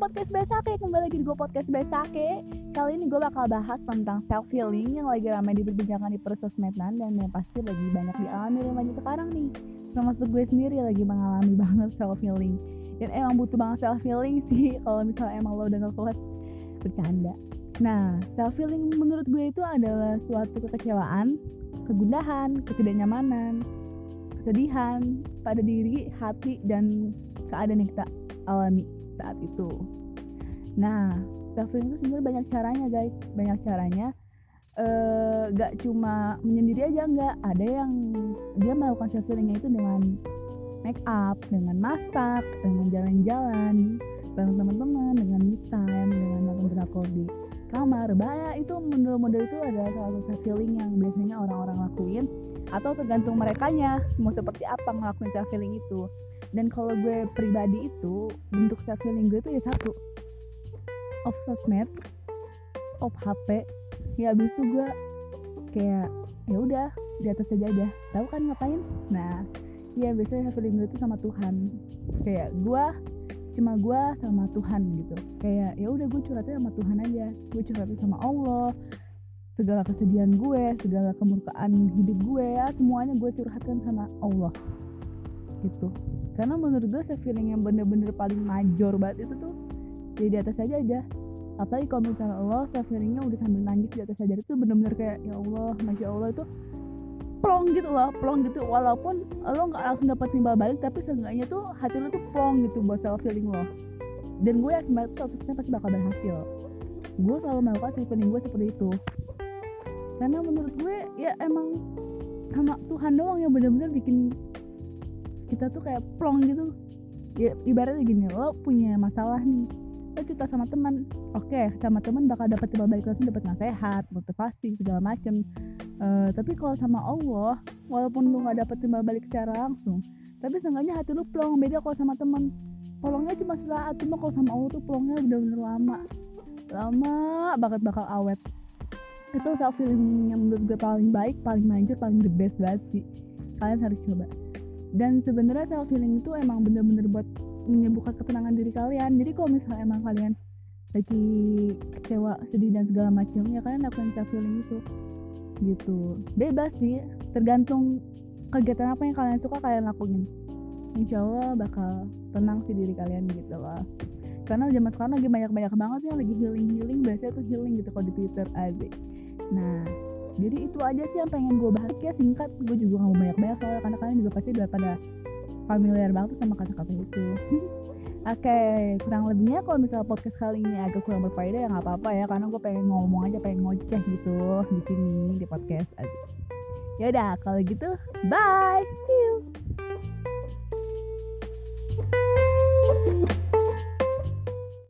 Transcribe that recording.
podcast Besake. Kembali lagi di gue podcast Besake. Kali ini gue bakal bahas tentang self healing Yang lagi ramai diperbincangkan di persosmedan Dan yang pasti lagi banyak dialami remaja sekarang nih. Termasuk gue sendiri lagi mengalami banget self healing Dan emang butuh banget self healing sih Kalau misalnya emang lo udah gak kuat Bercanda. Nah, self healing menurut gue itu adalah suatu kekecewaan, kegundahan, ketidaknyamanan, kesedihan pada diri, hati, dan keadaan yang kita alami saat itu. Nah, self healing itu sebenarnya banyak caranya guys, banyak caranya. Eh, gak cuma menyendiri aja nggak, ada yang dia melakukan self healingnya itu dengan make up, dengan masak, dengan jalan-jalan bareng teman-teman, dengan me time, dengan nonton drakor di kamar. Banyak itu model-model itu adalah salah satu self healing yang biasanya orang-orang lakuin atau tergantung merekanya mau seperti apa ngelakuin self healing itu. Dan kalau gue pribadi itu bentuk self healing gue itu ya satu off sosmed off HP ya abis itu gue kayak ya udah di atas aja aja tahu kan ngapain? Nah ya biasanya self healing gue itu sama Tuhan. Kayak gue cuma gue sama Tuhan gitu. Kayak ya udah gue curhatnya sama Tuhan aja. Gue curhatnya sama Allah. Segala kesedihan gue segala kemurkaan hidup gue ya semuanya gue curhatkan sama Allah. Gitu. Karena menurut gue feeling yang bener-bener paling major banget itu tuh ya di atas aja aja. Apalagi kalau misalnya Allah self feelingnya udah sambil nangis di atas aja itu bener-bener kayak ya Allah masya Allah itu plong gitu loh plong gitu. Walaupun lo nggak langsung dapat timbal balik tapi seenggaknya tuh hati lo tuh plong gitu buat self feeling lo. Dan gue yakin banget suatu pasti bakal berhasil. Gue selalu melakukan self gue seperti itu. Karena menurut gue ya emang sama Tuhan doang yang bener-bener bikin kita tuh kayak plong gitu. Ya ibaratnya gini lo punya masalah nih lo cerita sama teman oke okay, sama teman bakal dapat timbal balik langsung dapat nasihat motivasi segala macem uh, tapi kalau sama Allah walaupun lo nggak dapat timbal balik secara langsung tapi seenggaknya hati lo plong. Beda kalau sama teman plongnya cuma sesaat cuma kalau sama Allah tuh plongnya udah bener lama. Lama banget bakal awet. Itu self feeling yang menurut gue paling baik paling manjur paling the best banget sih. Kalian harus coba. Dan sebenarnya self healing itu emang bener-bener buat menyembuhkan ketenangan diri kalian. Jadi kalau misalnya emang kalian lagi kecewa sedih dan segala macam ya kalian lakukan self healing itu gitu. Bebas sih tergantung kegiatan apa yang kalian suka kalian lakuin. Insya Allah bakal tenang sih diri kalian gitu loh. Karena zaman sekarang lagi banyak-banyak banget yang lagi healing-healing biasanya tuh healing gitu kalau di Twitter aja nah jadi itu aja sih yang pengen gue bahas. Ya singkat gue juga gak mau banyak-banyak soalnya karena kalian juga pasti udah pada familiar banget sama kata-kata itu Oke, okay, kurang lebihnya kalau misalnya podcast kali ini agak kurang berfaedah ya nggak apa-apa ya karena gue pengen ngomong aja, pengen ngoceh gitu di sini di podcast. aja Ya udah, kalau gitu bye. See you. thank you